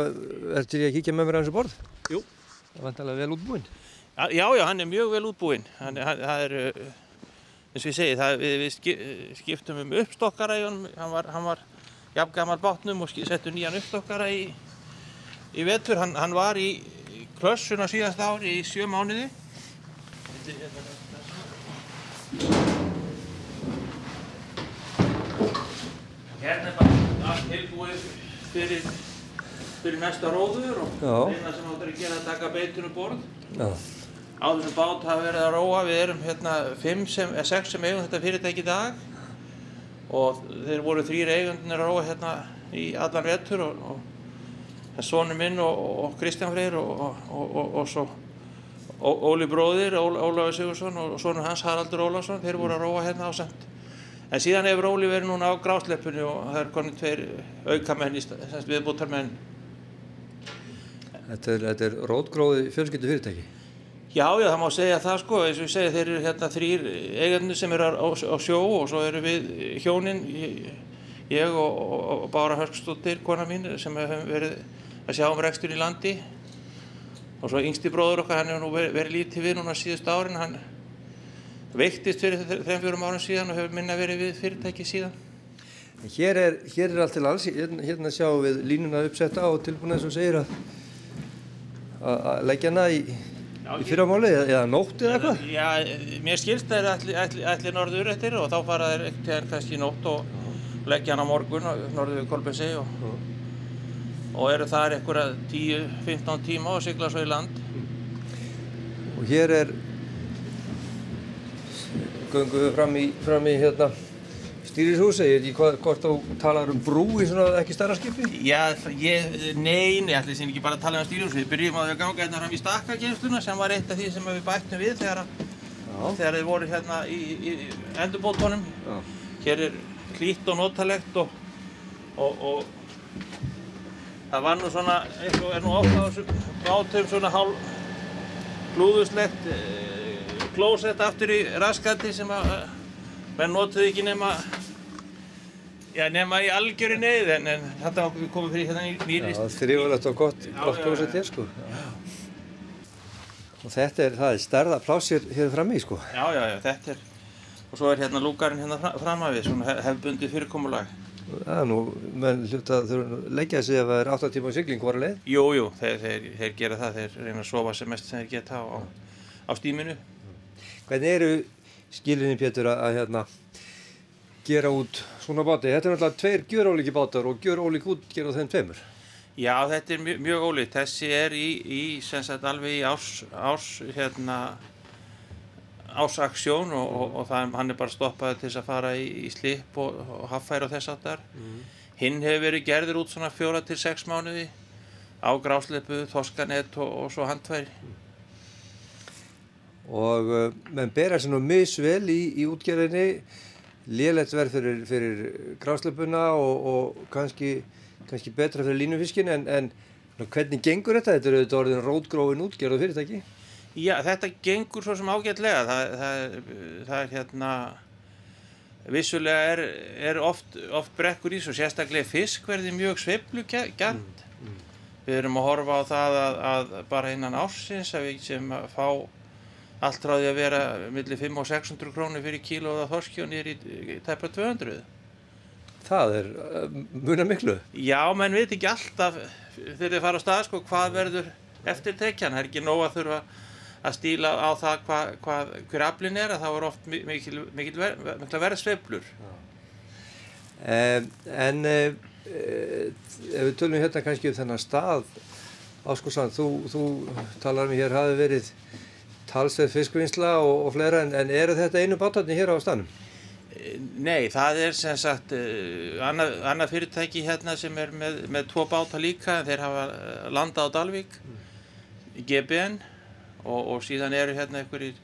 ertu því að kíkja með mér á þessu borð? Jú. Vantarlega vel útbúinn? Já, já, hann er mjög vel útbúinn. Það er, eins og ég segi, það, við, við skiptum um uppstokkara í honum. Hann var, var jafn gammal bátnum og settum nýjan uppstokkara í, í vetur. Hann, hann var í klössuna síðast ári í sjö mánuði. Hérna er bara allt tilbúið fyrir, fyrir næsta róður og eina sem áttur að gera er að taka beitunum borð. Já. Á þessum bát hafa verið að róa, við erum hérna 6 sem, sem eigum þetta fyrirtæki í dag og þeir voru þrýr eigundinir að róa hérna í allan vettur og, og sónu minn og, og Kristján Freyr og, og svo Óli bróðir, Ólafur Sigursson og sónu hans Haraldur Ólafsson, þeir voru að róa hérna á samt. En síðan hefur Óli verið núna á grásleppunni og það er konið tveir aukamenn viðbútarmenn. Þetta er, þetta er rótgróði fjölskyldu fyrirtæki? Já, já, það má segja það sko, eins og ég segi þeir eru hérna þrýr eigarnir sem eru á, á sjó og svo eru við hjónin, ég og, og Bára Hörskstóttir, kona mín, sem hefur verið að sjá um rekstur í landi og svo yngsti bróður okkar, hann hefur nú verið, verið lítið við núna síðust árin, hann veiktist fyrir þeim fjórum árum síðan og hefur minna verið við fyrirtæki síðan. Hér er, hér er allt til alls, hérna, hérna sjáum við línuna uppsetta tilbúin eins og segir að, að leggja hana í í fyrramáli eða nótt eða eitthvað? Já, mér skilst er allir, allir, allir norður eftir og þá fara þeir ekkert kannski nótt og leggja hann á morgun norður við Kolbensi og, og eru þar einhverja 10-15 tíma og sigla svo í land. Og hér er gönguðu fram í, fram í hérna veit ekki hvort þú talar um brú í svona ekki starra skipi? Já, ég, nein, ég ætla sem ekki bara að tala um stýrishúsi. Við byrjum á því að ganga hérna fram í stakkakemsluna sem var eitt af því sem við bættum við þegar, þegar þið voru hérna í, í endurbótonum. Hér er hlýtt og notalegt og, og, og það var nú svona, og er nú ofta á þessum bátum svona hálf glúðuslegt eh, klósett aftur í raskati sem að menn notuði ekki nema Já, nema í algjöru neyð, en, en þetta komið fyrir hérna í nýri. Já, þrjúðilegt og gott, gott klósett hér, sko. Já. Og þetta er, það er stærða plásir hér fram í, sko. Já, já, já, þetta er, og svo er hérna lúkarinn hérna fram að við, svona hefbundið fyrirkomulag. Já, nú, menn hluta þurfum að leggja þessi ef það er 8 tíma sigling hvora leið? Jú, jú, þeir, þeir, þeir gera það, þeir reyna að sofa sem mest sem þeir geta á, á stíminu. Hvernig eru skilinni, Pétur, að, að hérna, gera út svona báti. Þetta er náttúrulega tveir gjör ólíki bátar og gjör ólík útgerð á þeim tveimur. Já, þetta er mjög, mjög ólíkt. Þessi er í, í sem sagt alveg í árs, árs hérna ásaksjón og, og, og það, hann er bara stoppað til þess að fara í, í slip og, og haffæri og þess aftar. Mm. Hinn hefur verið gerður út svona fjóra til sex mánuði á grásleipu, þoskanett og svo handfæri. Mm. Og uh, menn bera sér nú misvel í, í útgerðinni lélætt verð fyrir, fyrir grásleipuna og, og kannski, kannski betra fyrir línufiskin en, en hvernig gengur þetta? Þetta eru auðvitað orðin rótgróin útgerð og fyrirtæki? Já, þetta gengur svo sem ágætlega. Það, það, það er hérna, vissulega er, er oft, oft brekkur í svo sérstaklega fiskverði mjög sveiflu gænt. Mm, mm. Við erum að horfa á það að, að bara innan ársins að við sem að fá allt ráði að vera millir 500 og 600 krónir fyrir kílóða þorski og nýri tæpa 200. Það er uh, muna miklu. Já, menn veit ekki alltaf þegar þið fara á stað sko hvað verður eftir tekjan. Það er ekki nóg að þurfa að stíla á það hva, hva, hver aflinn er að það voru oft mikil, mikil ver, verða sveiflur. Um, en uh, ef við tölum hérna kannski um þennan stað Áskúsand, þú, þú talar um hér hafi verið talsveið fiskvinnsla og, og fleira en, en eru þetta einu bátarni hér á stanum? Nei, það er sem sagt uh, annað, annað fyrirtæki hérna sem er með, með tvo báta líka en þeir hafa eh, landað á Dalvík mm. GBN og, og síðan eru hérna einhverjir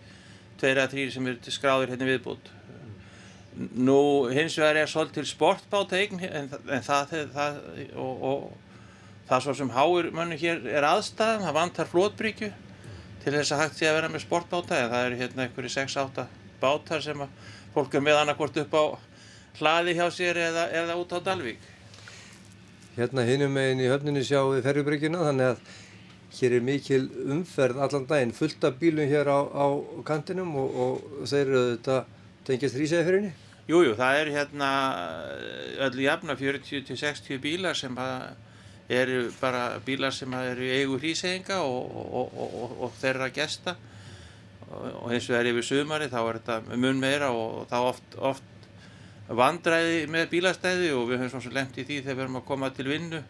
tveir að þrýri sem eru skráður hérna viðbútt. Nú hins vegar er svolít til sportbáta eigin en, en það, það og, og það svo sem háur mönnu hér er aðstæðan, það vantar flótbríkju til þess að hægt sé að vera með sportbáta en það eru hérna einhverju 6-8 bátar sem að fólk er með annarkvort upp á hlaði hjá sér eða, eða út á Dalvík. Hérna hinum meginn í höfninni sjáum við ferjubryggjuna þannig að hér er mikil umferð allan daginn, fullt af bílum hér á, á kantinum og, og þeir eru þetta tengist hrísæðiferinni. Jújú, það eru hérna öllu jafna 40-60 bílar sem eru bara bílar sem eru í eigu hrísæðinga og, og, og þeirra gesta. Og eins og það er yfir sumari þá er þetta mun meira og þá oft, oft vandræði með bílastæði og við höfum svona svo lemt í því þegar við erum að koma til vinnu.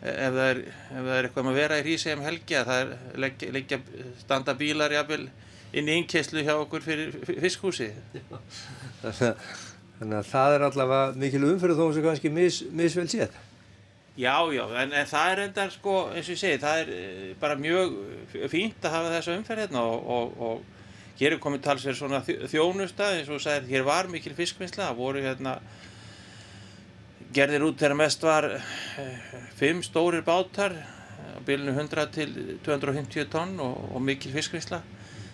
Ef það er, ef það er eitthvað um að vera í hrísi um helgi að það er leggja, leggja standa bílar jafnvel inn í innkesslu hjá okkur fyrir fiskhúsi. Þannig að það er allavega mikil umfyrir þó sem kannski mis, misvel séð Já, já, en, en það er endar sko, eins og ég segi, það er eh, bara mjög fínt að hafa þessa umferð hérna og, og, og hér er komið talsverð svona þjónusta eins og þú sagðir, hér var mikil fiskvinnsla, það voru hérna gerðir út þegar mest var eh, fimm stórir bátar á bylunu 100 til 250 tonn og, og mikil fiskvinnsla.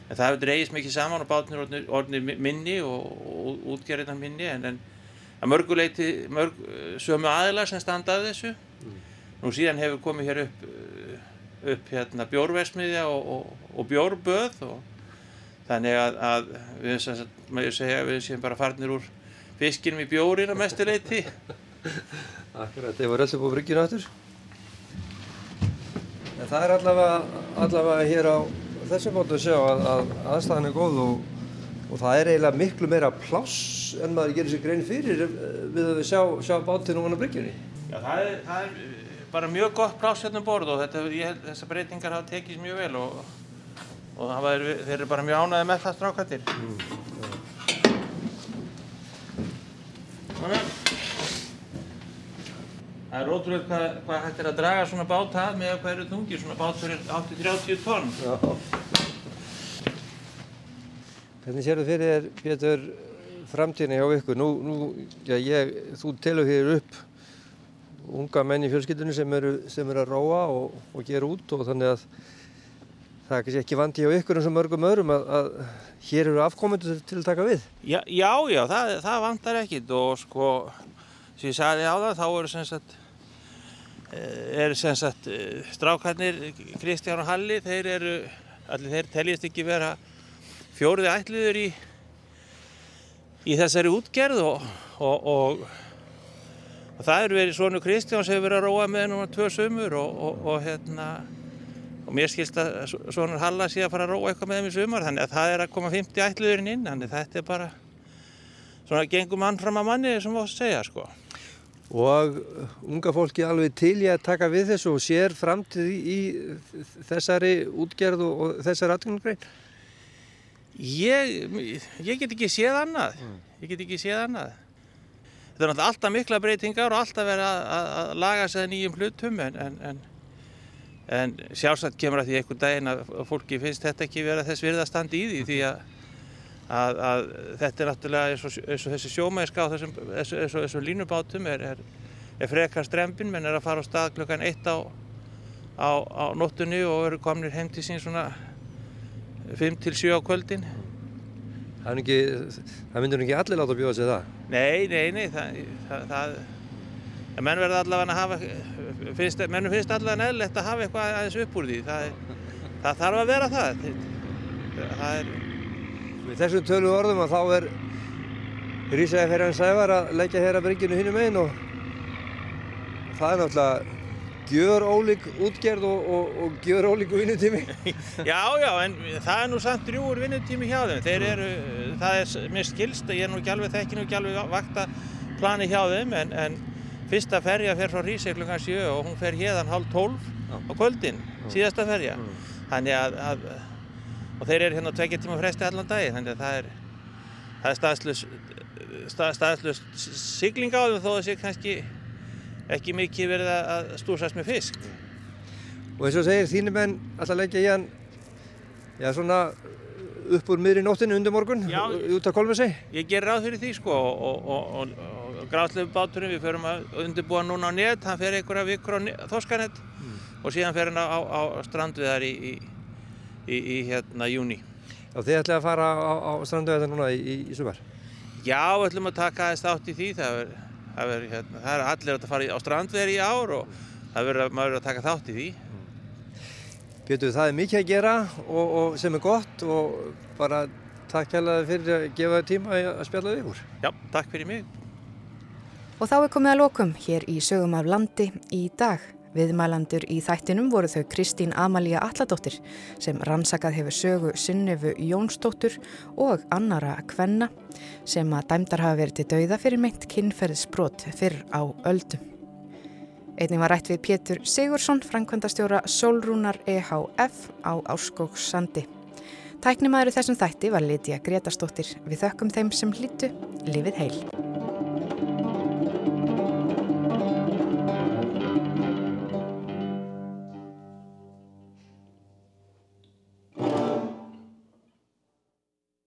En það hefur dreigist mikið saman og bátunir orðinir minni og, útgerðina minni en, en að mörguleiti mörg, sömu aðilar sem standaði þessu mm. nú síðan hefur komið hér upp upp hérna bjórversmiðja og, og bjórböð þannig að, að við, segja, við séum bara farnir úr fiskinum í bjórin á mestuleiti Akkurat, þeir voru alltaf búið bryggjuna áttur. En það er allavega, allavega hér á þessu bótu að sjá að, að aðstæðan er góð og, og það er eiginlega miklu meira pláss en maður gerir sér grein fyrir við að við sjá, sjá bátinu og hann á bryggjunni. Já, það er, það er bara mjög gott pláss hérna borð og þetta, ég, þessar breytingar hafa tekist mjög vel og, og er, þeir eru bara mjög ánæði með það strákættir. Mm, Það er ótrúlega hvað, hvað hægt er að draga svona bát að með hvað eru þungir, svona bát fyrir 80-30 tonn. Já. Hvernig sér þú fyrir þér, Pétur, framtíðinni hjá ykkur? Nú, nú já, ég, þú telur hér upp unga menn í fjölskyldunum sem eru, sem eru að róa og, og gera út og þannig að það er kannski ekki vandi hjá ykkur eins og mörgum öðrum að, að hér eru afkomendur til að taka við. Já, já, já það, það vandar ekkit og sko, sem ég sagði á það, þá eru sem sagt Eh, er sem sagt eh, strákarnir Kristján og Halli þeir eru, allir þeir teljast ekki vera fjóriði ætliður í í þessari útgerð og, og, og, og það eru verið svonu Kristján sem hefur verið að róa með núna tvö sömur og hérna og mér skilst að svonur Halla sé að fara að róa eitthvað með þeim í sömur þannig að það er að koma 50 ætliðurinn inn þannig að þetta er bara svona gengum mann fram að manni sem þú að segja sko og unga fólki alveg til ég að taka við þessu og sér framtíð í þessari útgerð og þessari atvinnugrein? Ég, ég get ekki séð annað, mm. ég get ekki séð annað. Þetta er náttúrulega alltaf mikla breytingar og alltaf verið að, að, að laga sig nýjum hlutum en, en, en, en sjálfsagt kemur að því einhvern daginn að fólki finnst þetta ekki verið að þess verið að standa í því því að að, að þetta er náttúrulega eins og, eins og þessi sjómæðiska á þessum, þessum, þessum línubátum er, er, er frekar strempin menn er að fara á stað klukkan eitt á, á, á nóttunni og eru komnir heim til sín svona 5-7 á kvöldin Það, ekki, það myndur ekki allir láta bjóða sig það? Nei, nei, nei það, það, það menn verða allavega að hafa finnst, mennum finnst allavega neðlegt að hafa eitthvað aðeins upp úr því það þarf að vera það það er Með þessum tölu orðum að þá er Rísaði fyrir hans sævar að leggja hér að brygginu hinnum einn og það er náttúrulega gjör ólík útgerð og, og, og gjör ólík vinnutími. Já, já, en það er nú samt drjúur vinnutími hjá þeim. Þeir eru, það er mér skilst, ég er nú ekki alveg þekkinu ekki alveg vakta plani hjá þeim, en, en fyrsta ferja fer frá Rísaði klukkan 7 og hún fer hérðan halv 12 á kvöldin, síðasta ferja. Mm. Þannig að, að og þeir eru hérna tvekja tíma fresti allan dagi þannig að það er, það er staðslust, stað, staðslust sigling á þeim þó að sé kannski ekki mikið verið að stúrsast með fisk. Og eins og segir þínir menn alltaf leggja í hann já svona upp úr miðri nóttinu undir morgun já, út af Kolmessi? Ég ger ráð fyrir því sko og, og, og, og gráðslegu báturinn við förum að undirbúa núna á net, hann fer einhverja vikur á þoskanett mm. og síðan fer hann á, á, á strandviðar í, í í, í hérna júni. Já, þið ætlaði að fara á, á strandu þetta núna í, í, í sumar. Já, við ætlum að taka aðeins þátt í því. Það er, það er, hérna, það er allir að fara á strandveri í ár og það verður að maður verður að taka þátt í því. Pétur, það er mikið að gera og, og sem er gott og bara takk hérlega fyrir að gefa tíma að spjalla við ykkur. Já, takk fyrir mig. Og þá er komið að lokum hér í sögum af landi í dag. Viðmælandur í þættinum voru þau Kristín Amalía Alladóttir sem rannsakað hefur sögu Sunnefu Jónsdóttur og annara Kvenna sem að dæmdar hafa verið til dauða fyrir meint kinnferðsbrot fyrr á öldum. Einnig var rætt við Pétur Sigursson, framkvæmdastjóra Solrúnar EHF á Áskókssandi. Tæknimaður þessum þætti var Lítiða Gretarstóttir. Við þökkum þeim sem hlýttu. Lífið heil.